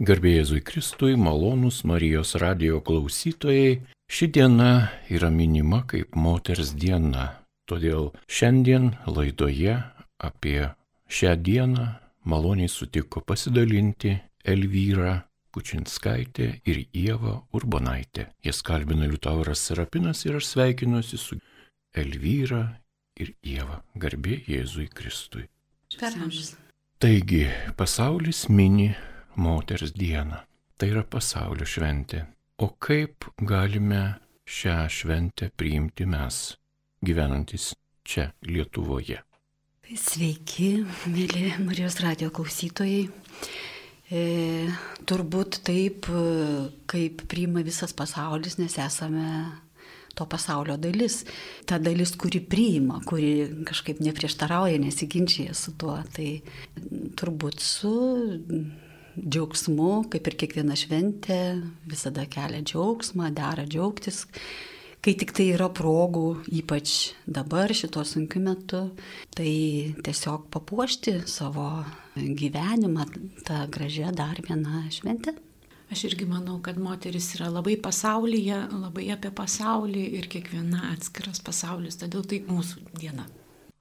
Garbė Jėzui Kristui, malonus Marijos radio klausytojai, ši diena yra minima kaip moters diena. Todėl šiandien laidoje apie šią dieną maloniai sutiko pasidalinti Elvyra Pučinskaitė ir Ieva Urbonaitė. Jas kalbina Liutauras Serapinas ir aš sveikinuosi su Elvyra ir Ieva. Garbė Jėzui Kristui. Per amžius. Taigi, pasaulis mini moters dieną. Tai yra pasaulio šventė. O kaip galime šią šventę priimti mes, gyvenantis čia Lietuvoje? Sveiki, mėly Marijos radio klausytojai. E, turbūt taip, kaip priima visas pasaulis, nes esame to pasaulio dalis. Ta dalis, kuri priima, kuri kažkaip neprieštarauja, nesiginčia su tuo. Tai turbūt su džiaugsmu, kaip ir kiekviena šventė, visada kelia džiaugsmą, dera džiaugtis. Kai tik tai yra progų, ypač dabar šituo sunkiu metu, tai tiesiog papuošti savo gyvenimą tą gražią dar vieną šventę. Aš irgi manau, kad moteris yra labai pasaulyje, labai apie pasaulį ir kiekviena atskiras pasaulis, todėl tai mūsų diena.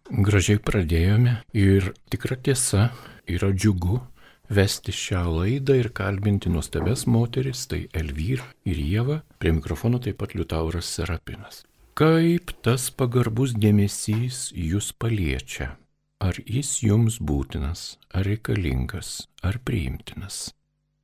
Gražiai pradėjome ir tikra tiesa yra džiugu, vesti šią laidą ir kalbinti nuostabes moteris, tai Elvyra ir Jėva, prie mikrofono taip pat Liutauras Serapinas. Kaip tas pagarbus dėmesys jūs paliečia? Ar jis jums būtinas, ar reikalingas, ar priimtinas?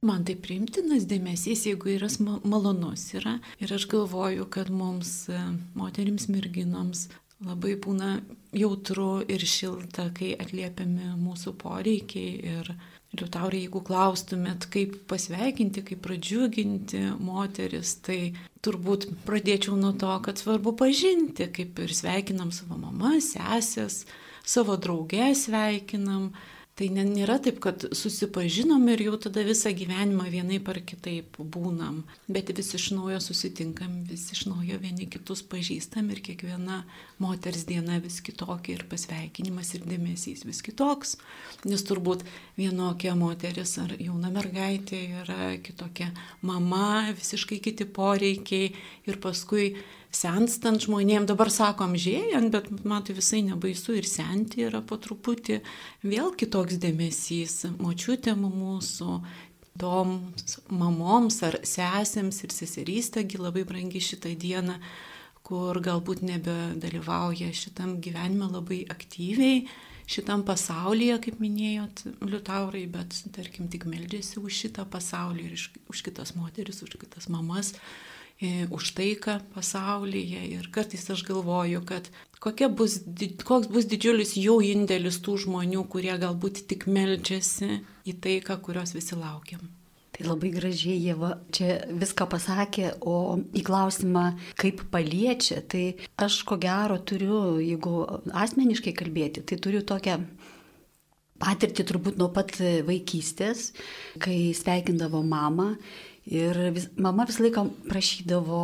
Man tai priimtinas dėmesys, jeigu yra malonus yra. Ir aš galvoju, kad mums, e, moterims, merginoms, labai būna jautru ir šilta, kai atliepiami mūsų poreikiai ir Liutaurai, jeigu klaustumėt, kaip pasveikinti, kaip pradžiuginti moteris, tai turbūt pradėčiau nuo to, kad svarbu pažinti, kaip ir sveikinam savo mamas, sesės, savo draugę sveikinam, Tai nėra taip, kad susipažinom ir jau tada visą gyvenimą vienai par kitaip būnam, bet vis iš naujo susitinkam, vis iš naujo vieni kitus pažįstam ir kiekviena moters diena vis kitokia ir pasveikinimas ir dėmesys vis kitoks, nes turbūt vienokia moteris ar jauna mergaitė yra kitokia mama, visiškai kiti poreikiai ir paskui senstant žmonėm, dabar sako amžėjant, bet man tai visai nebaisu ir senti yra po truputį. Vėl kitoks dėmesys močiutėm mūsų, toms mamoms ar sesėms ir seserystėgi labai brangi šitą dieną, kur galbūt nebedalyvauja šitam gyvenime labai aktyviai, šitam pasaulyje, kaip minėjot, liutaurai, bet tarkim tik meldžiasi už šitą pasaulį ir už kitas moteris, už kitas mamas už taiką pasaulyje. Ir kartais aš galvoju, kad bus, koks bus didžiulis jų indėlis tų žmonių, kurie galbūt tik melčiasi į taiką, kurios visi laukiam. Tai labai gražiai Jėva čia viską pasakė, o į klausimą, kaip paliečia, tai aš ko gero turiu, jeigu asmeniškai kalbėti, tai turiu tokią patirtį turbūt nuo pat vaikystės, kai sveikindavo mamą Ir vis, mama visą laiką prašydavo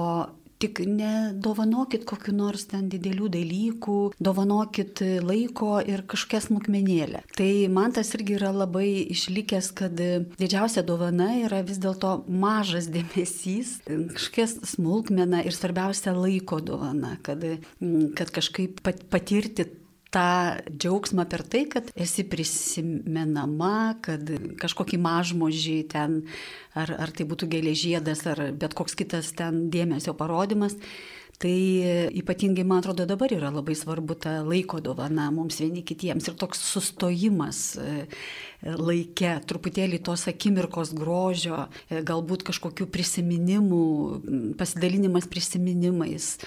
tik nedovanokit kokiu nors ten didelių dalykų, dovanokit laiko ir kažkokią smulkmenėlę. Tai man tas irgi yra labai išlikęs, kad didžiausia dovana yra vis dėlto mažas dėmesys, kažkokia smulkmena ir svarbiausia laiko dovana, kad, kad kažkaip patirti tą džiaugsmą per tai, kad esi prisimenama, kad kažkokį mažmožį ten, ar, ar tai būtų gėlėžiedas, ar bet koks kitas ten dėmesio parodimas. Tai ypatingai, man atrodo, dabar yra labai svarbu ta laiko dovana mums vieni kitiems ir toks sustojimas laike, truputėlį tos akimirkos grožio, e, galbūt kažkokių prisiminimų, pasidalinimas prisiminimais,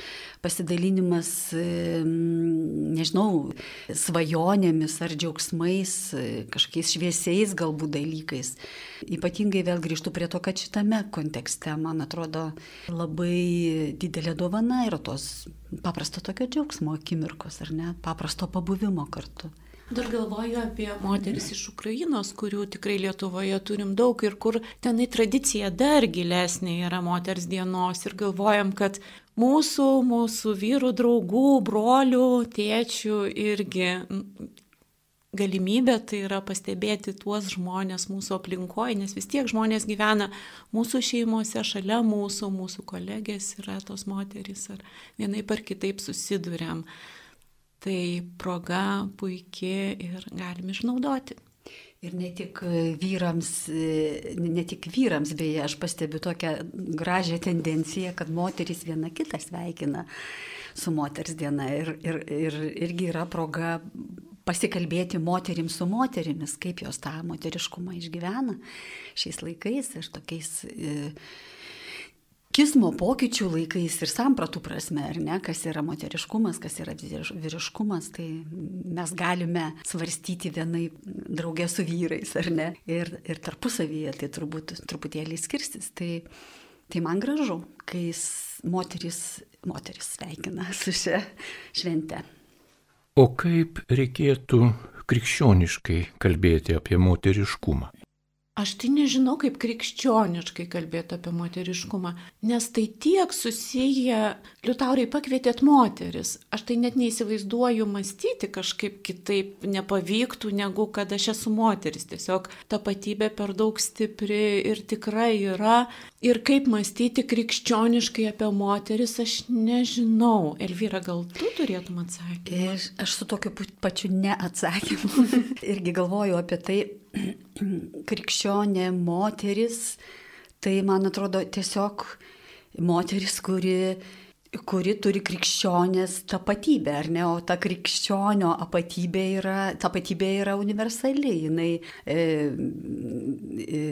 pasidalinimas, e, nežinau, svajonėmis ar džiaugsmais, e, kažkokiais šviesiais galbūt dalykais. Ypatingai vėl grįžtu prie to, kad šitame kontekste, man atrodo, labai didelė dovana yra tos paprasto tokio džiaugsmo akimirkos, ar ne, paprasto pabuvimo kartu. Dar galvoju apie moteris iš Ukrainos, kurių tikrai Lietuvoje turim daug ir kur tenai tradicija dar gilesnė yra moters dienos ir galvojam, kad mūsų, mūsų vyrų, draugų, brolių, tėčių irgi galimybė tai yra pastebėti tuos žmonės mūsų aplinkoje, nes vis tiek žmonės gyvena mūsų šeimose, šalia mūsų, mūsų kolegės yra tos moterys ar vienaip ar kitaip susidurėm. Tai proga puikiai ir galim išnaudoti. Ir ne tik vyrams, ne tik vyrams, beje, aš pastebiu tokią gražią tendenciją, kad moteris viena kitą sveikina su moters diena. Ir, ir, ir irgi yra proga pasikalbėti moterim su moterimis, kaip jos tą moteriškumą išgyvena šiais laikais ir tokiais e, kismo pokyčių laikais ir sampratų prasme, ar ne, kas yra moteriškumas, kas yra vyriškumas, tai mes galime svarstyti vienai draugė su vyrais, ar ne, ir, ir tarpusavyje tai turbūt truputėlį skirstis. Tai, tai man gražu, kai moteris, moteris sveikina su šia švente. O kaip reikėtų krikščioniškai kalbėti apie moteriškumą? Aš tai nežinau, kaip krikščioniškai kalbėti apie moteriškumą, nes tai tiek susiję, liutaurai pakvietėt moteris. Aš tai net neįsivaizduoju mąstyti kažkaip kitaip nepavyktų, negu kad aš esu moteris. Tiesiog tapatybė per daug stipri ir tikrai yra. Ir kaip mąstyti krikščioniškai apie moteris, aš nežinau. Elvyra, gal tu turėtum atsakymą? Aš, aš su tokiu pačiu neatsakymu irgi galvoju apie tai krikščionė moteris, tai man atrodo tiesiog moteris, kuri, kuri turi krikščionės tapatybę, ar ne, o ta krikščionio apatybė yra, tapatybė yra universali, jinai e, e,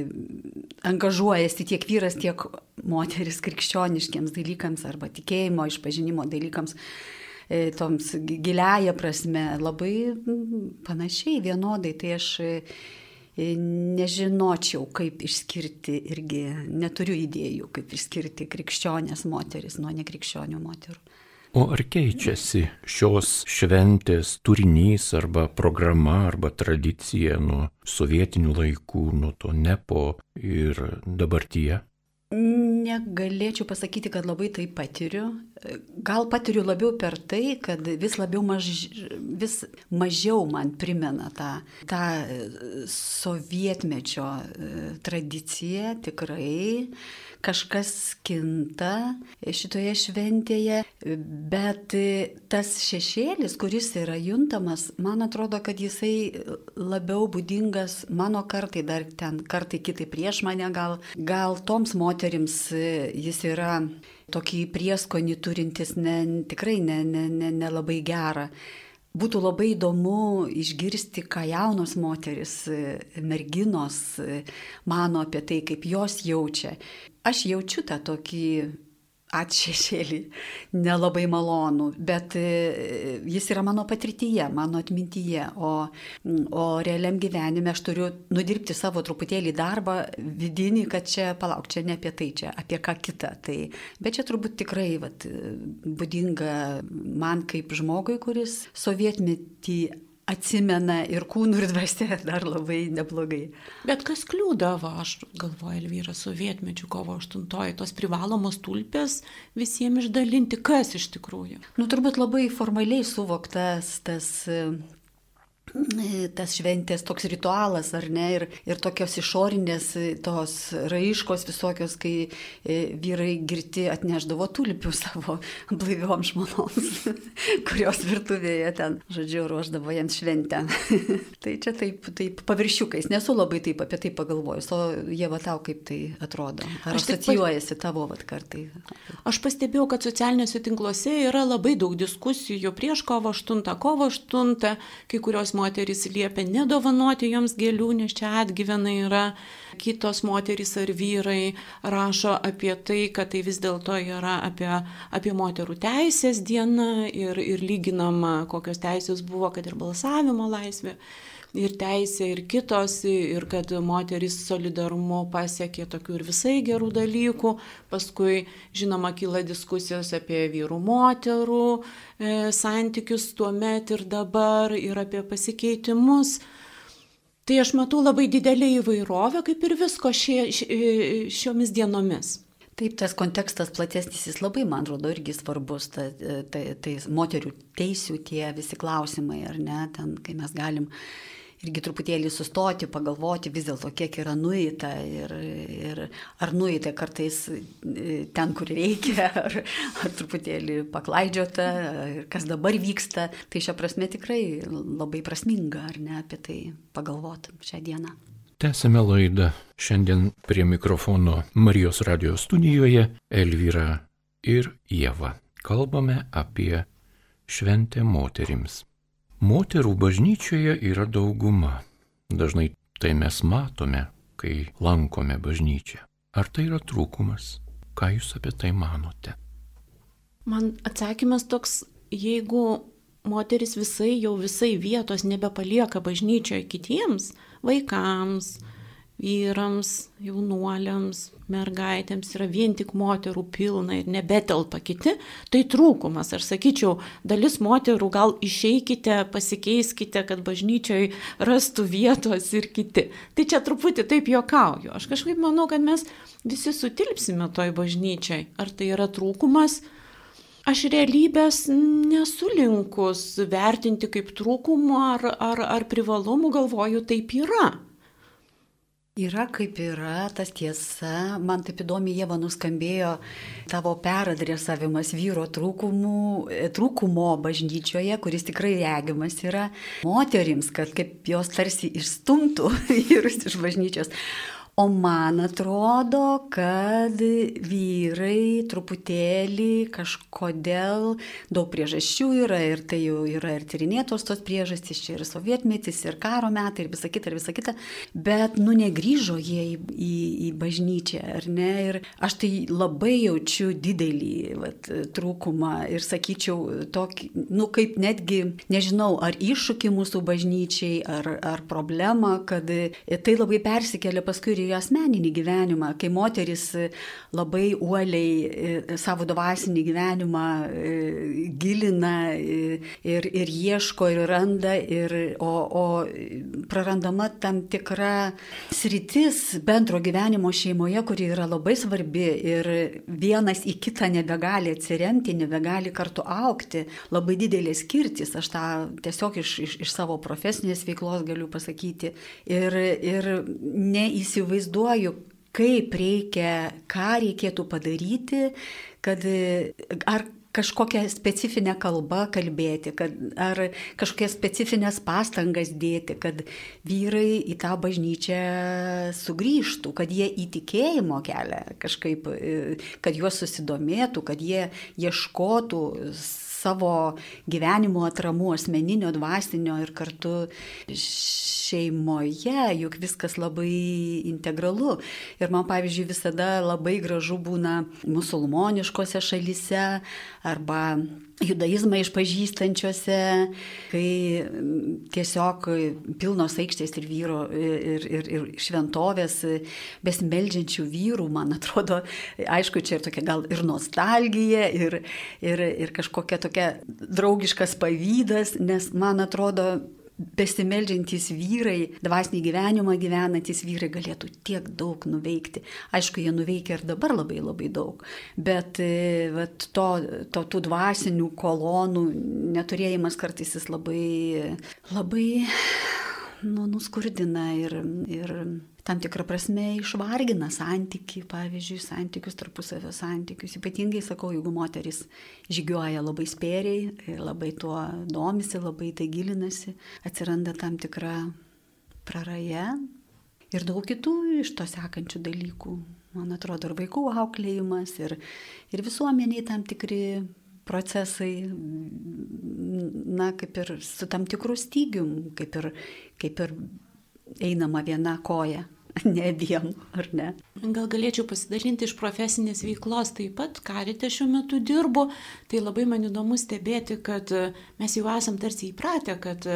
angažuojasi tiek vyras, tiek moteris krikščioniškiams dalykams arba tikėjimo išpažinimo dalykams e, toms giliaja prasme. Labai panašiai, vienodai. Tai aš nežinočiau, kaip išskirti irgi, neturiu idėjų, kaip išskirti krikščionės moteris nuo nekrikščionių moterų. O ar keičiasi šios šventės turinys arba programa arba tradicija nuo sovietinių laikų, nuo to nepo ir dabartyje? Negalėčiau pasakyti, kad labai tai patiriu. Gal patiriu labiau per tai, kad vis, maž, vis mažiau man primena tą, tą sovietmečio e, tradiciją tikrai kažkas kinta šitoje šventėje, bet tas šešėlis, kuris yra juntamas, man atrodo, kad jisai labiau būdingas mano kartai, dar ten kartai kitai prieš mane, gal, gal toms moterims jis yra tokį prieskonį turintis ne, tikrai nelabai ne, ne, ne, gerą. Būtų labai įdomu išgirsti, ką jaunos moteris, merginos mano apie tai, kaip jos jaučia. Aš jaučiu tą tokį atšešėlį, nelabai malonų, bet e, jis yra mano patirtyje, mano atmintyje, o, o realiam gyvenime aš turiu nudirbti savo truputėlį darbą vidinį, kad čia, palauk, čia ne apie tai, čia apie ką kitą. Tai, bet čia turbūt tikrai vat, būdinga man kaip žmogui, kuris sovietmetį atsimena ir kūnų, ir dvasia dar labai neblogai. Bet kas kliūdavo, aš galvoju, Elvyra, sovietmečių kovo 8, tos privalomos tulpės visiems išdalinti, kas iš tikrųjų? Nu, turbūt labai formaliai suvoktas tas tas šventės toks ritualas, ar ne, ir, ir tokios išorinės tos raiškos visokios, kai e, vyrai girti atneždavo tulpių savo blaiviom žmonoms, kurios virtuvėje ten, žodžiu, ruoždavo jiems šventę. tai čia taip, taip paviršiukais, nesu labai taip apie tai pagalvojus, o jie va tau kaip tai atrodo. Ar asocijuojasi tavo vat kartai? Aš pastebėjau, kad socialiniuose tinkluose yra labai daug diskusijų prieš kovo 8, kovo 8, kai kurios moterys liepia nedovanoti joms gėlių, nes čia atgyvena yra. Kitos moterys ar vyrai rašo apie tai, kad tai vis dėlto yra apie, apie moterų teisės diena ir, ir lyginama, kokios teisės buvo, kad ir balsavimo laisvė ir teisė, ir kitos, ir kad moteris solidarumu pasiekė tokių ir visai gerų dalykų. Paskui, žinoma, kyla diskusijos apie vyrų moterų e, santykius tuo met ir dabar, ir apie pasikeitimus. Tai aš matau labai didelį įvairovę, kaip ir visko šie, šiomis dienomis. Taip, tas kontekstas platesnis, jis labai, man atrodo, irgi svarbus, tai, tai, tai moterių teisių tie visi klausimai, ar ne, ten, kai mes galim irgi truputėlį sustoti, pagalvoti vis dėlto, kiek yra nueita ir, ir ar nueita kartais e, ten, kur reikia, ar, ar truputėlį paklaidžiota, ir kas dabar vyksta. Tai šią prasme tikrai labai prasminga, ar ne, apie tai pagalvoti šią dieną. Tęsime laidą. Šiandien prie mikrofono Marijos radio studijoje Elvyra ir Jėva. Kalbame apie šventę moterims. Moterų bažnyčioje yra dauguma. Dažnai tai mes matome, kai lankome bažnyčią. Ar tai yra trūkumas? Ką Jūs apie tai manote? Man atsakymas toks, jeigu moteris visai jau visai vietos nebepalieka bažnyčioje kitiems vaikams, vyrams, jaunuoliams, mergaitėms yra vien tik moterų pilna ir nebetelpa kiti, tai trūkumas. Aš sakyčiau, dalis moterų gal išeikite, pasikeiskite, kad bažnyčioj rastų vietos ir kiti. Tai čia truputį taip juokauju. Aš kažkaip manau, kad mes visi sutilpsime toj bažnyčiai. Ar tai yra trūkumas? Aš realybės nesulinkus vertinti kaip trūkumų ar, ar, ar privalumų, galvoju, taip yra. Yra kaip yra, tas tiesa. Man taip įdomi, Jėva, nuskambėjo tavo peradresavimas vyro trūkumų, e, trūkumo bažnyčioje, kuris tikrai regimas yra moterims, kad kaip jos tarsi išstumtų vyrus iš bažnyčios. O man atrodo, kad vyrai truputėlį kažkodėl daug priežasčių yra ir tai jau yra ir tyrinėtos tos priežastys, čia ir sovietmetis, ir karo metai, ir visa kita, ir visa kita, bet nu negryžo jie į, į, į bažnyčią, ar ne? Ir aš tai labai jaučiu didelį vat, trūkumą ir sakyčiau, tokį, nu kaip netgi, nežinau, ar iššūkį mūsų bažnyčiai, ar, ar problemą, kad tai labai persikelia paskui ir į asmeninį gyvenimą, kai moteris labai uoliai e, savo dvasinį gyvenimą e, gilina e, ir, ir ieško ir randa, ir, o, o prarandama tam tikra sritis bendro gyvenimo šeimoje, kuri yra labai svarbi ir vienas į kitą nebegali atsiremti, nebegali kartu aukti, labai didelė skirtis, aš tą tiesiog iš, iš, iš savo profesinės veiklos galiu pasakyti. Ir, ir neįsivaizduoju, įsivaizduoju, kaip reikia, ką reikėtų padaryti, kad ar kažkokią specifinę kalbą kalbėti, kad, ar kažkokias specifines pastangas dėti, kad vyrai į tą bažnyčią sugrįžtų, kad jie įtikėjimo kelią kažkaip, kad juos susidomėtų, kad jie ieškotų savo gyvenimo atramų, asmeninio, dvasinio ir kartu šeimoje, juk viskas labai integralu. Ir man, pavyzdžiui, visada labai gražu būna musulmoniškose šalise arba judaizmą išpažįstančiose, kai tiesiog pilnos aikštės ir vyro ir, ir, ir šventovės besimeldžiančių vyrų, man atrodo, aišku, čia ir tokia gal ir nostalgija, ir, ir, ir kažkokia tokia draugiškas pavydas, nes man atrodo, besimeldžiantys vyrai, dvasinį gyvenimą gyvenantys vyrai galėtų tiek daug nuveikti. Aišku, jie nuveikia ir dabar labai labai daug, bet e, vat, to, to, tų dvasinių kolonų neturėjimas kartais jis labai, labai nu, nuskurdina ir, ir tam tikrą prasme išvargina santyki, pavyzdžiui, santykius, tarpusavio santykius. Ypatingai sakau, jeigu moteris žygiuoja labai spėriai, labai tuo domisi, labai tai gilinasi, atsiranda tam tikra praraja ir daug kitų iš to sekančių dalykų. Man atrodo, ir vaikų auklėjimas, ir, ir visuomeniai tam tikri procesai, na, kaip ir su tam tikrų stygium, kaip ir, kaip ir einama viena koja, ne abiem, ar ne? Gal galėčiau pasidalinti iš profesinės veiklos taip pat, karite šiuo metu dirbu, tai labai man įdomu stebėti, kad mes jau esam tarsi įpratę, kad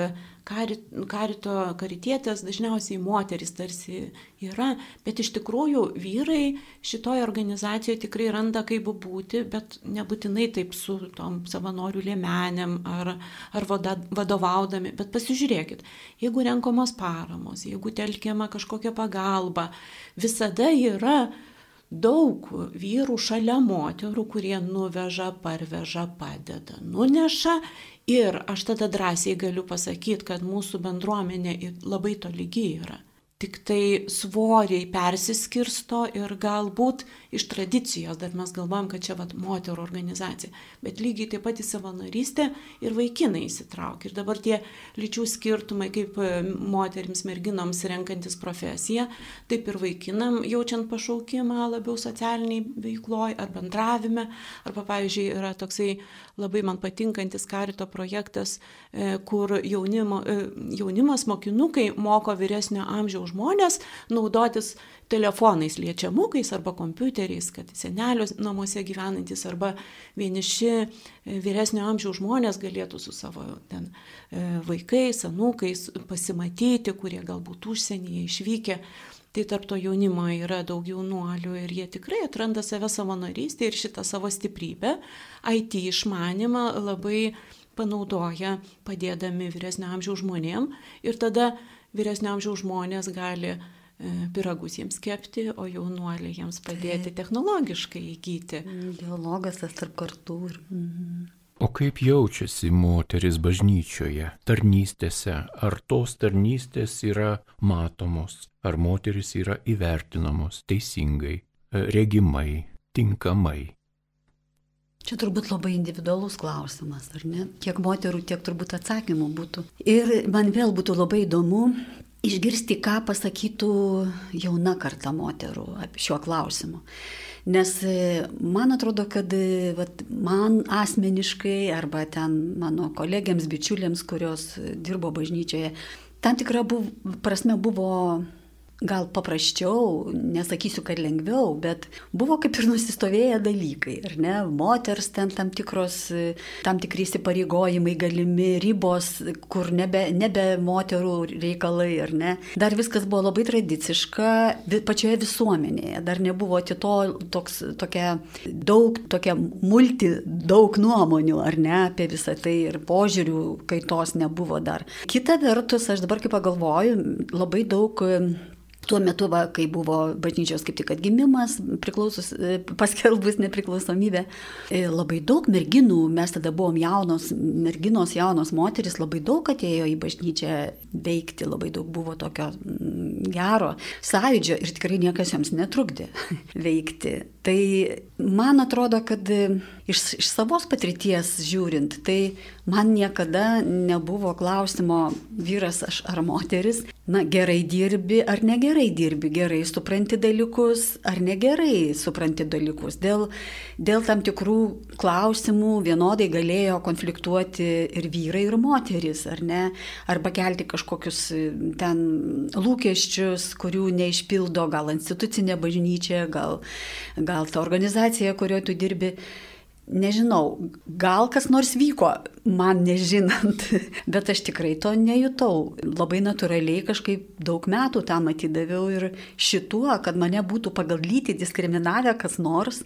karito, karitietės dažniausiai moteris tarsi yra, bet iš tikrųjų vyrai šitoje organizacijoje tikrai randa kaip būti, bet nebūtinai taip su tom savanorių lėmenėm ar, ar vadovaudami, bet pasižiūrėkit, jeigu renkamos paramos, jeigu telkiama kažkokia pagalba, visada yra daug vyrų šalia moterų, kurie nuveža, parveža, padeda, nuneša. Ir aš tada drąsiai galiu pasakyti, kad mūsų bendruomenė labai tolygi yra tik tai svoriai persiskirsto ir galbūt iš tradicijos dar mes galvojam, kad čia vat moterų organizacija, bet lygiai taip pat į savanorystę ir vaikinai įsitraukia. Ir dabar tie lyčių skirtumai, kaip e, moterims, merginoms renkantis profesiją, taip ir vaikinam jaučiant pašaukimą labiau socialiniai veikloj ar bendravime, arba pavyzdžiui yra toksai labai man patinkantis karito projektas, e, kur jaunimo, e, jaunimas mokinukai moko vyresnio amžiaus žmonės naudotis telefonais liečiamukais arba kompiuteriais, kad senelius namuose gyvenantis arba vieniši e, vyresnio amžiaus žmonės galėtų su savo ten e, vaikais, anūkais pasimatyti, kurie galbūt užsienyje išvykę. Tai tarp to jaunimo yra daug jaunuolių ir jie tikrai atranda save savanorystę ir šitą savo stiprybę, IT išmanimą labai panaudoja padėdami vyresnio amžiaus žmonėm ir tada vyresnio amžiaus žmonės gali e, piragus jiems kepti, o jaunuoliai jiems padėti technologiškai įgyti. Dialogas tas tarp kartų. Mhm. O kaip jaučiasi moteris bažnyčioje, tarnystėse? Ar tos tarnystės yra matomos? Ar moteris yra įvertinamos teisingai, e, regimai, tinkamai? Čia turbūt labai individualus klausimas, ar ne? Kiek moterų, tiek turbūt atsakymų būtų. Ir man vėl būtų labai įdomu išgirsti, ką pasakytų jauna karta moterų šiuo klausimu. Nes e, man atrodo, kad e, vat, man asmeniškai arba ten mano kolegiams, bičiuliams, kurios dirbo bažnyčioje, tam tikra buvo, prasme buvo gal paprasčiau, nesakysiu, kad lengviau, bet buvo kaip ir nusistovėję dalykai, ar ne? Moters ten tam tikros, tam tikri įsipareigojimai galimi, ribos, kur nebe, nebe moterų reikalai, ar ne? Dar viskas buvo labai tradiciška pačioje visuomenėje, dar nebuvo to toks, tokia daug, tokia multi, daug nuomonių, ar ne, apie visą tai ir požiūrių kaitos nebuvo dar. Kita vertus, aš dabar kaip pagalvoju, labai daug Tuo metu, va, kai buvo bažnyčios kaip tik atgimimas, e, paskelbus nepriklausomybę, e, labai daug merginų, mes tada buvom jaunos, merginos, jaunos moteris, labai daug atėjo į bažnyčią veikti, labai daug buvo tokio mm, gero sąjūdžio ir tikrai niekas joms netrukdė veikti. Tai man atrodo, kad iš, iš savos patirties žiūrint, tai man niekada nebuvo klausimo vyras aš ar moteris, na gerai dirbi ar negerai dirbi, gerai supranti dalykus ar negerai supranti dalykus. Dėl, dėl tam tikrų klausimų vienodai galėjo konfliktuoti ir vyrai, ir moteris, ar ne, arba kelti kažkokius ten lūkesčius, kurių neišpildo gal institucinė bažnyčia, gal, gal ta organizacija, kurioje tu dirbi nežinau, gal kas nors vyko, man nežinant, bet aš tikrai to nejutau. Labai natūraliai kažkaip daug metų tą matydaviau ir šituo, kad mane būtų pagal lytį diskriminavę kas nors,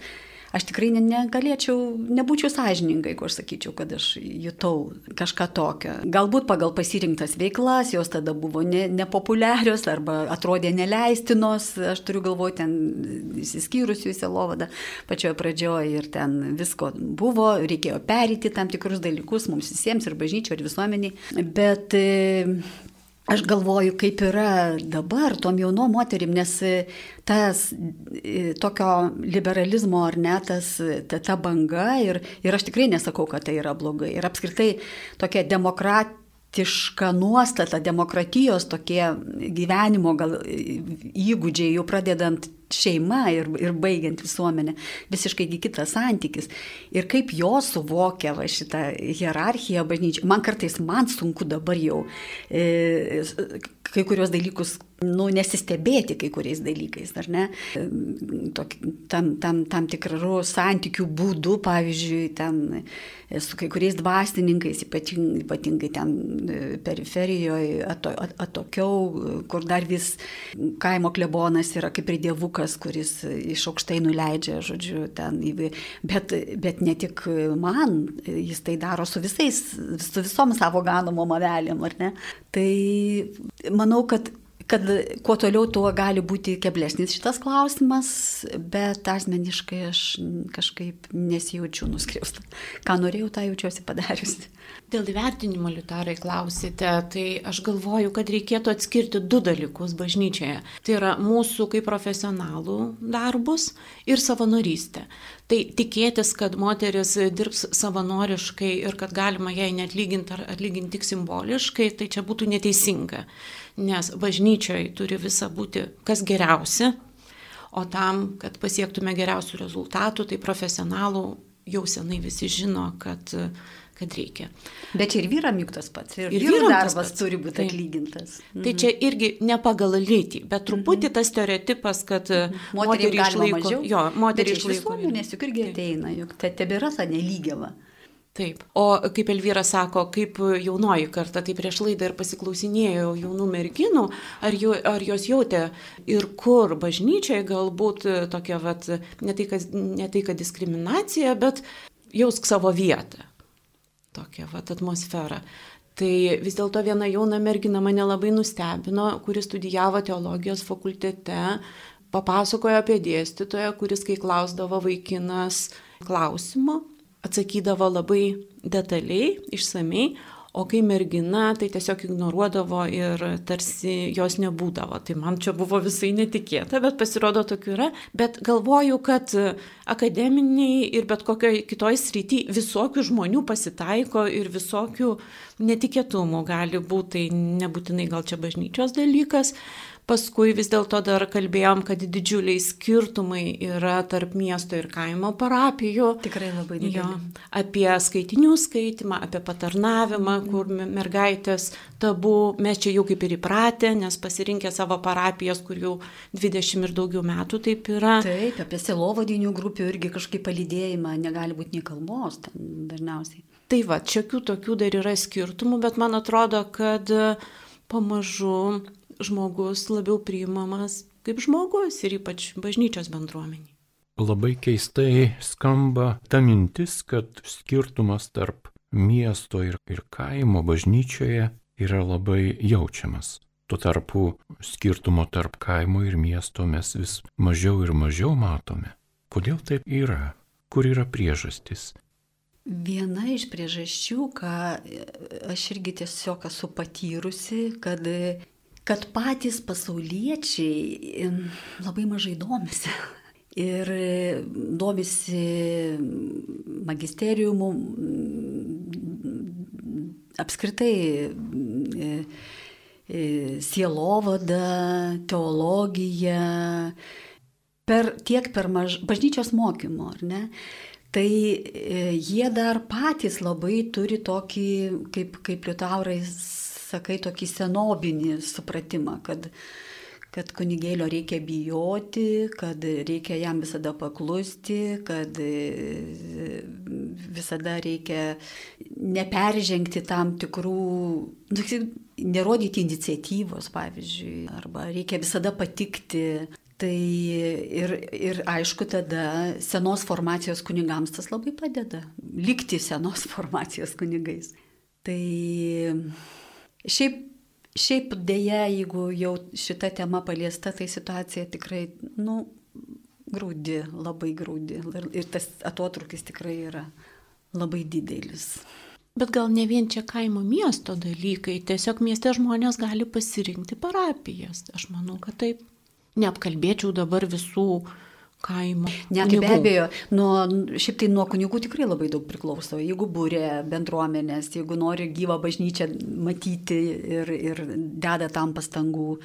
aš tikrai negalėčiau, nebūčiau sąžiningai, jeigu aš sakyčiau, kad aš jutau kažką tokio. Galbūt pagal pasirinktas veiklas, jos tada buvo ne, nepopuliarios arba atrodė neleistinos, aš turiu galvoje ten įsiskyrusių į selovadą pačioje pradžioje ir ten visko buvo, reikėjo perėti tam tikrus dalykus mums visiems ir bažnyčio, ir visuomeniai. Bet Aš galvoju, kaip yra dabar tom jaunom moterim, nes e, tas e, tokio liberalizmo ar ne, tas, ta, ta banga ir, ir aš tikrai nesakau, kad tai yra blogai. Ir apskritai tokia demokratija demokratiška nuostata, demokratijos tokie gyvenimo gal įgūdžiai, jau pradedant šeima ir, ir baigiant visuomenę, visiškai kitas santykis. Ir kaip jos suvokia va, šitą hierarchiją bažnyčią. Man kartais man sunku dabar jau e, kai kurios dalykus, nu, nesistebėti kai kuriais dalykais, ar ne? Tok, tam, tam, tam tikrų santykių būdų, pavyzdžiui, ten su kai kuriais dvasininkais, ypatingai, ypatingai ten e, periferijoje, ato, atokiau, kur dar vis kaimo klebonas yra kaip ir dievukas, kuris iš aukštai nuleidžia, žodžiu, ten, bet, bet ne tik man, jis tai daro su visais, su visom savo ganomom avelėm, ar ne? Tai manau, kad kad kuo toliau, tuo gali būti keblesnis šitas klausimas, bet asmeniškai aš kažkaip nesijaučiu nuskriausta. Ką norėjau, tą jaučiuosi padariusi. Dėl įvertinimo litarai klausite, tai aš galvoju, kad reikėtų atskirti du dalykus bažnyčioje. Tai yra mūsų kaip profesionalų darbus ir savanorystę. Tai tikėtis, kad moteris dirbs savanoriškai ir kad galima jai netlyginti ar atlyginti tik simboliškai, tai čia būtų neteisinga nes bažnyčioje turi visa būti kas geriausia, o tam, kad pasiektume geriausių rezultatų, tai profesionalų jau senai visi žino, kad, kad reikia. Bet čia ir vyram juk tas pats. Ir, ir vyram darbas turi būti taip. atlygintas. Mhm. Tai čia irgi ne pagal lytį, bet truputį mhm. tas stereotipas, kad moterį išlaiko. Mažiau. Jo, moterį išlaiko. Nes juk irgi ateina, juk tai tebėra ta nelygiava. Taip. O kaip Elvyra sako, kaip jaunoji karta, tai prieš laidą ir pasiklausinėjau jaunų merginų, ar, jų, ar jos jautė ir kur bažnyčiai galbūt tokia, vat, ne, tai, kad, ne tai, kad diskriminacija, bet jausk savo vietą. Tokia vat, atmosfera. Tai vis dėlto viena jauna mergina mane labai nustebino, kuris studijavo teologijos fakultete, papasakojo apie dėstytoją, kuris, kai klausdavo vaikinas klausimo, atsakydavo labai detaliai, išsamei, o kai mergina, tai tiesiog ignoruodavo ir tarsi jos nebūdavo. Tai man čia buvo visai netikėta, bet pasirodo tokių yra. Bet galvoju, kad akademiniai ir bet kokioje kitoje srityje visokių žmonių pasitaiko ir visokių netikėtumų gali būti. Tai nebūtinai gal čia bažnyčios dalykas, Paskui vis dėlto dar kalbėjom, kad didžiuliai skirtumai yra tarp miesto ir kaimo parapijų. Tikrai labai dideli. Apie skaitinių skaitimą, apie patarnavimą, kur mergaitės tabu, mes čia jau kaip ir įpratę, nes pasirinkę savo parapijas, kur jau 20 ir daugiau metų taip yra. Taip, apie selovadinių grupių irgi kažkaip palydėjimą negali būti nei kalbos dažniausiai. Tai va, šiokių tokių dar yra skirtumų, bet man atrodo, kad pamažu žmogus labiau priimamas kaip žmogus ir ypač bažnyčios bendruomeniai. Labai keistai skamba ta mintis, kad skirtumas tarp miesto ir, ir kaimo bažnyčioje yra labai jaučiamas. Tuo tarpu skirtumo tarp kaimo ir miesto mes vis mažiau ir mažiau matome. Kodėl taip yra? Kur yra priežastis? Viena iš priežasčių, ką aš irgi tiesiog esu patyrusi, kad kad patys pasauliečiai labai mažai domisi. Ir domisi magisteriumu, apskritai e, e, sielovada, teologija, per, tiek per maž, bažnyčios mokymo, ar ne? Tai e, jie dar patys labai turi tokį, kaip, kaip liutaurais sakai, tokį senobinį supratimą, kad, kad kunigėlio reikia bijoti, kad reikia jam visada paklusti, kad e, visada reikia neperžengti tam tikrų, nu, nerodyti iniciatyvos, pavyzdžiui, arba reikia visada patikti. Tai ir, ir aišku, tada senos formacijos kunigams tas labai padeda, likti senos formacijos kunigais. Tai Šiaip, šiaip dėja, jeigu jau šita tema paliesta, tai situacija tikrai, nu, graudi, labai graudi. Ir, ir tas atotrukis tikrai yra labai didelis. Bet gal ne vien čia kaimo miesto dalykai, tiesiog mieste žmonės gali pasirinkti parapijas. Aš manau, kad taip. Neapkalbėčiau dabar visų kaimo. Ne, tai be abejo, nuo, šiaip tai nuo kunigų tikrai labai daug priklauso. Jeigu būrė bendruomenės, jeigu nori gyvą bažnyčią matyti ir, ir deda tam pastangų,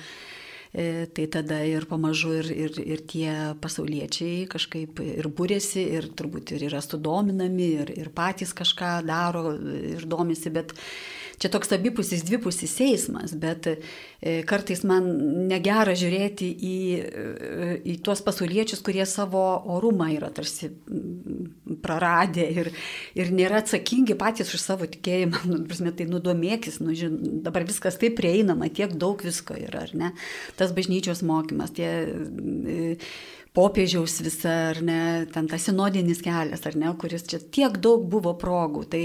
e, tai tada ir pamažu ir, ir, ir tie pasauliečiai kažkaip ir būrėsi, ir turbūt ir yra sudominami, ir, ir patys kažką daro ir domisi, bet čia toks abipusis, dvipusis eismas, bet e, kartais man negera žiūrėti į, e, į tuos pasauliečius, kurie savo orumą yra tarsi praradę ir, ir nėra atsakingi patys už savo tikėjimą. Nu, prasme, tai nudomėkis, nu, žin, dabar viskas taip prieinama, tiek daug visko yra, ar ne? Tas bažnyčios mokymas, tie e, popiežiaus visa, ar ne, ten tas sinodinis kelias, ar ne, kuris čia tiek daug buvo progų. Tai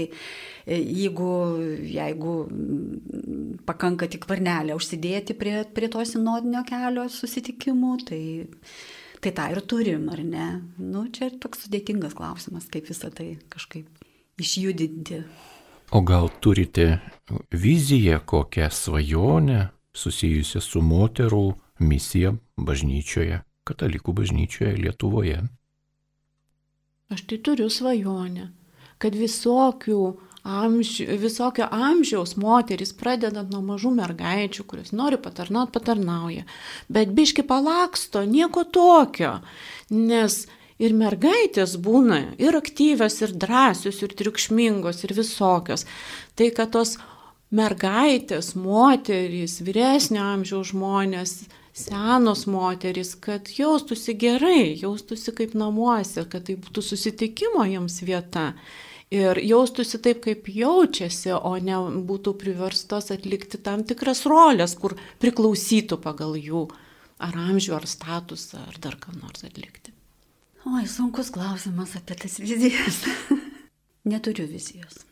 jeigu, jeigu mm, pakanka tik varnelę užsidėti prie, prie to sinodinio kelio susitikimų, tai, tai tą ir turim, ar ne. Nu, čia toks sudėtingas klausimas, kaip visą tai kažkaip išjudinti. O gal turite viziją, kokią svajonę susijusią su moterų misija bažnyčioje? katalikų bažnyčioje Lietuvoje. Aš tai turiu svajonę, kad visokių amži, visokio amžiaus moteris, pradedant nuo mažų mergaičių, kurios nori patarnauti, patarnauja, bet biški palaksto, nieko tokio, nes ir mergaitės būna ir aktyvios, ir drąsios, ir triukšmingos, ir visokios. Tai kad tos mergaitės, moterys, vyresnio amžiaus žmonės, senos moterys, kad jaustųsi gerai, jaustųsi kaip namuose, kad tai būtų susitikimo jiems vieta. Ir jaustųsi taip, kaip jaučiasi, o ne būtų priverstos atlikti tam tikras rolės, kur priklausytų pagal jų ar amžių, ar statusą, ar dar ką nors atlikti. Oi, sunkus klausimas apie tas vizijas. Neturiu vizijos.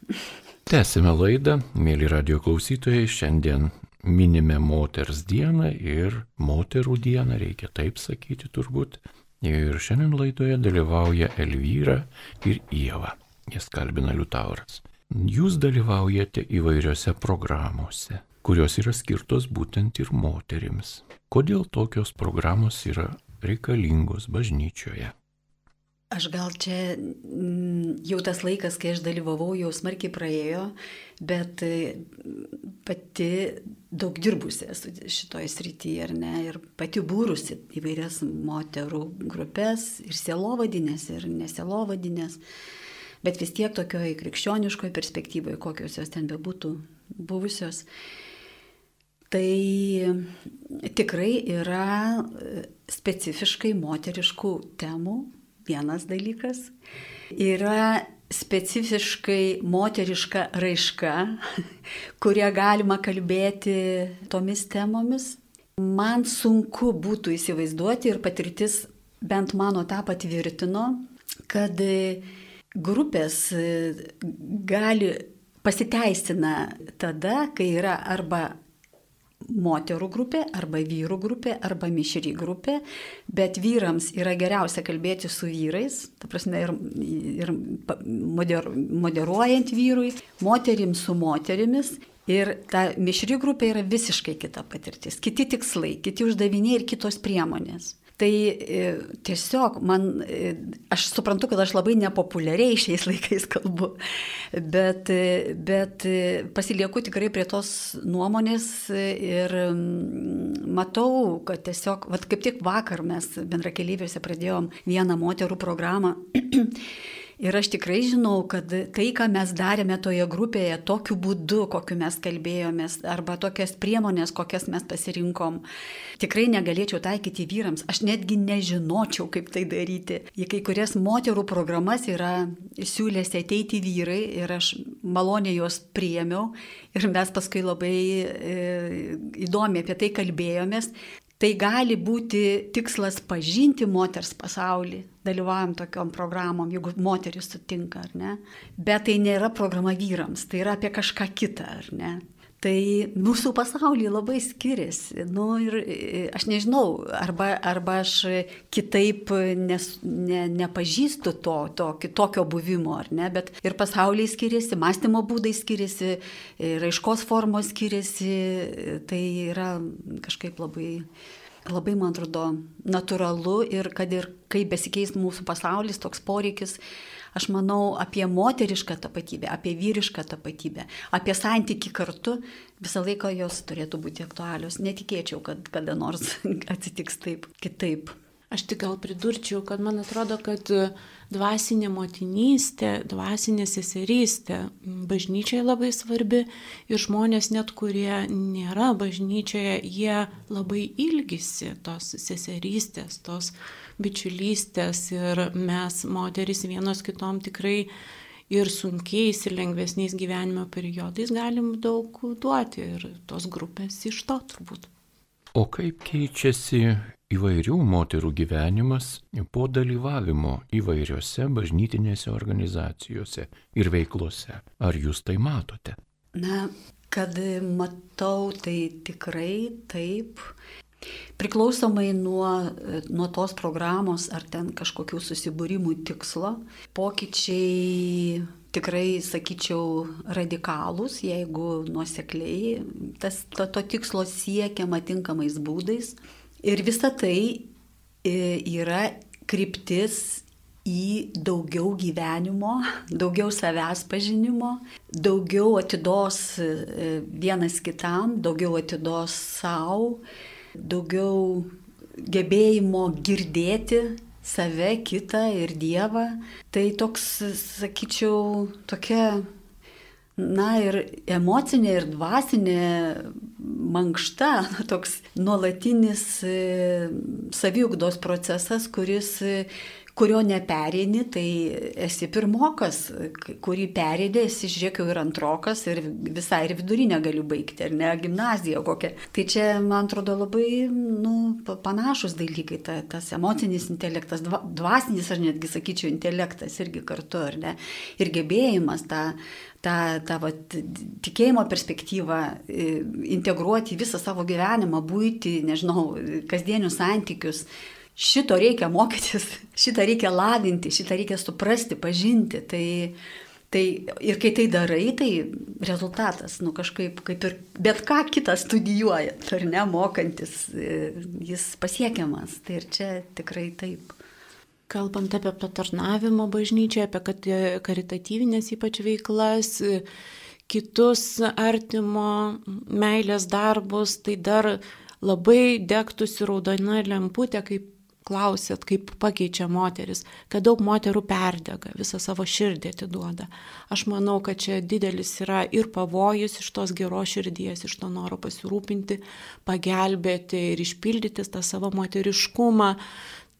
Tęsime laidą, mėly radio klausytojai, šiandien minime moters dieną ir moterų dieną, reikia taip sakyti turbūt. Ir šiandien laidoje dalyvauja Elvyra ir Ieva. Jas kalbina Liutauras. Jūs dalyvaujate įvairiose programuose, kurios yra skirtos būtent ir moterims. Kodėl tokios programos yra reikalingos bažnyčioje? Aš gal čia mm, jau tas laikas, kai aš dalyvavau, jau smarkiai praėjo, bet e, pati daug dirbusi esu šitoje srityje, ar ne, ir pati būrusi įvairias moterų grupės, ir sielovadinės, ir nesielovadinės, bet vis tiek tokioje krikščioniškoje perspektyvoje, kokios jos ten bebūtų buvusios. Tai tikrai yra e, specifiškai moteriškų temų vienas dalykas. Yra specifiškai moteriška raiška, kurią galima kalbėti tomis temomis. Man sunku būtų įsivaizduoti ir patirtis bent mano tą patvirtino, kad grupės gali pasiteisina tada, kai yra arba moterų grupė arba vyrų grupė arba mišri grupė, bet vyrams yra geriausia kalbėti su vyrais, ta prasme ir, ir moder, moderuojant vyrui, moterims su moterimis. Ir ta mišri grupė yra visiškai kita patirtis, kiti tikslai, kiti uždaviniai ir kitos priemonės. Tai e, tiesiog man, e, aš suprantu, kad aš labai nepopuliariai šiais laikais kalbu, bet, e, bet pasilieku tikrai prie tos nuomonės ir matau, kad tiesiog, vat kaip tik vakar mes bendrakelyviuose pradėjom vieną moterų programą Ir aš tikrai žinau, kad tai, ką mes darėme toje grupėje, tokiu būdu, kokiu mes kalbėjomės, arba tokias priemonės, kokias mes pasirinkom, tikrai negalėčiau taikyti vyrams. Aš netgi nežinočiau, kaip tai daryti. Į kai kurias moterų programas yra siūlėsi ateiti vyrai ir aš maloniai juos priemiau ir mes paskui labai e, įdomiai apie tai kalbėjomės. Tai gali būti tikslas pažinti moters pasaulį, dalyvaujam tokiom programom, jeigu moteris sutinka, ar ne. Bet tai nėra programa vyrams, tai yra apie kažką kitą, ar ne. Tai mūsų pasaulyje labai skiriasi. Nu, ir e, aš nežinau, arba, arba aš kitaip nes, ne, nepažįstu to, to kitokio buvimo, ar ne, bet ir pasauliai skiriasi, mąstymo būdai skiriasi, raiškos formos skiriasi, tai yra kažkaip labai labai, man atrodo, natūralu ir kad ir kaip besikeis mūsų pasaulis, toks poreikis Aš manau apie moterišką tapatybę, apie vyrišką tapatybę, apie santyki kartu, visą laiką jos turėtų būti aktualios. Netikėčiau, kad kada nors atsitiks taip, kitaip. Aš tik gal pridurčiau, kad man atrodo, kad dvasinė motinystė, dvasinė seserystė bažnyčiai labai svarbi ir žmonės net, kurie nėra bažnyčioje, jie labai ilgisi tos seserystės, tos bičiulystės ir mes, moteris, vienos kitom tikrai ir sunkiais, ir lengvesniais gyvenimo periodais galim daug duoti ir tos grupės iš to turbūt. O kaip keičiasi įvairių moterų gyvenimas po dalyvavimo įvairiose bažnytinėse organizacijose ir veiklose? Ar jūs tai matote? Na, kad matau, tai tikrai taip. Priklausomai nuo, nuo tos programos ar ten kažkokių susibūrimų tikslo, pokyčiai tikrai, sakyčiau, radikalūs, jeigu nuosekliai tas, to, to tikslo siekiama tinkamais būdais. Ir visa tai e, yra kryptis į daugiau gyvenimo, daugiau savęs pažinimo, daugiau atidos e, vienas kitam, daugiau atidos savo, daugiau gebėjimo girdėti save, kitą ir Dievą. Tai toks, sakyčiau, tokia, na ir emocinė, ir dvasinė mankšta, toks nuolatinis e, saviugdos procesas, kuris kurio nepereini, tai esi pirmokas, kurį perėdė, esi žiūrėk jau ir antrokas ir visai ir vidurinę galiu baigti, ar ne, gimnaziją kokią. Tai čia, man atrodo, labai nu, panašus dalykai, ta, tas emocinis intelektas, dvasinis, ar netgi sakyčiau, intelektas irgi kartu, ar ne, ir gebėjimas tą tą, tą vat, tikėjimo perspektyvą integruoti į visą savo gyvenimą, būti, nežinau, kasdienius santykius, šito reikia mokytis, šitą reikia lavinti, šitą reikia suprasti, pažinti. Tai, tai ir kai tai darai, tai rezultatas, nu kažkaip, kaip ir bet ką kitą studijuoja, ar ne, mokantis, jis pasiekiamas. Tai ir čia tikrai taip. Kalbant apie patarnavimo bažnyčią, apie karitatyvinės ypač veiklas, kitus artimo meilės darbus, tai dar labai degtųsi raudona lemputė, kaip klausėt, kaip pakeičia moteris, kad daug moterų perdega, visą savo širdį atiduoda. Aš manau, kad čia didelis yra ir pavojus iš tos geros širdies, iš to noro pasirūpinti, pagelbėti ir išpildyti tą savo moteriškumą.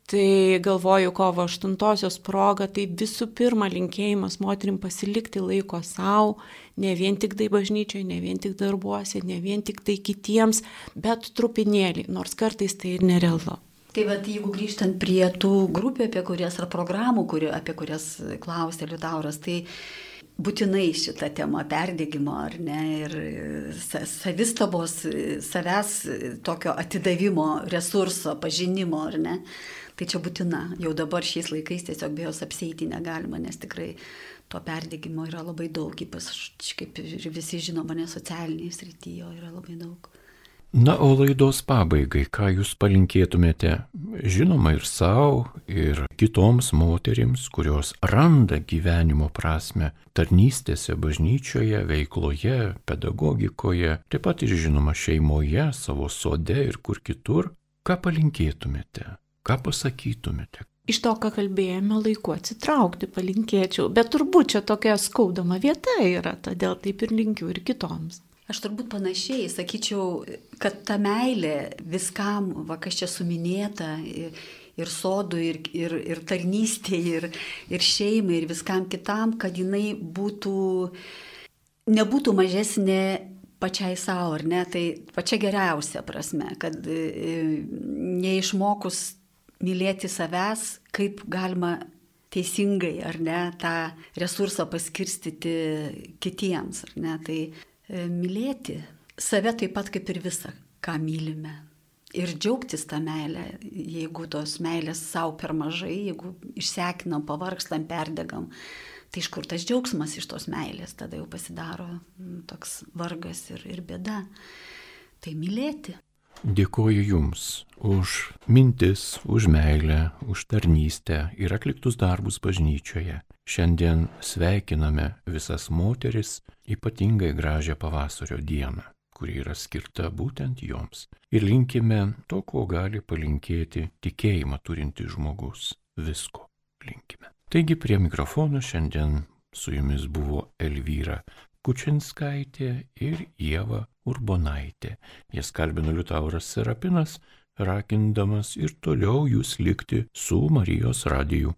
Tai galvoju, kovo 8-osios proga, tai visų pirma linkėjimas moterim pasilikti laiko savo, ne vien tik tai bažnyčiai, ne vien tik darbuose, ne vien tik tai kitiems, bet trupinėlį, nors kartais tai ir nerealu. Tai vad, jeigu grįžtant prie tų grupių, apie kurias ar programų, kuri, apie kurias klausė Liutauras, tai būtinai šitą temą perdėgymo, ar ne, ir savistabos, savęs tokio atidavimo, resurso, pažinimo, ar ne. Tai čia būtina. Jau dabar šiais laikais tiesiog be jos apseiti negalima, nes tikrai to perdėgymo yra labai daug, ypač kaip ir visi žinoma, ne socialiniai srityje yra labai daug. Na, o laidos pabaigai, ką jūs palinkėtumėte, žinoma, ir savo, ir kitoms moterims, kurios randa gyvenimo prasme tarnystėse bažnyčioje, veikloje, pedagogikoje, taip pat ir žinoma šeimoje, savo sode ir kur kitur, ką palinkėtumėte, ką pasakytumėte, iš to, ką kalbėjome, laiku atsitraukti palinkėčiau, bet turbūt čia tokia skaudama vieta yra, todėl taip ir linkiu ir kitoms. Aš turbūt panašiai sakyčiau, kad ta meilė viskam, va kas čia suminėta, ir, sodų, ir, ir, ir tarnystė, ir, ir šeimai, ir viskam kitam, kad jinai būtų, nebūtų mažesnė pačiai savo, ar ne, tai pačia geriausia prasme, kad neišmokus mylėti savęs, kaip galima teisingai, ar ne, tą resursą paskirstyti kitiems, ar ne, tai mylėti save taip pat kaip ir visą, ką mylime. Ir džiaugtis tą meilę, jeigu tos meilės savo per mažai, jeigu išsekinam, pavargstam, perdegam, tai iš kur tas džiaugsmas iš tos meilės, tada jau pasidaro toks vargas ir, ir bėda. Tai mylėti. Dėkoju Jums už mintis, už meilę, už tarnystę ir atliktus darbus bažnyčioje. Šiandien sveikiname visas moteris ypatingai gražią pavasario dieną, kuri yra skirta būtent joms. Ir linkime to, ko gali palinkėti tikėjimą turintis žmogus. Visko linkime. Taigi prie mikrofono šiandien su jumis buvo Elvyra Kučinskaitė ir Jėva Urbonaitė. Jas kalbino Liutauras Serapinas, rakindamas ir toliau jūs likti su Marijos radiju.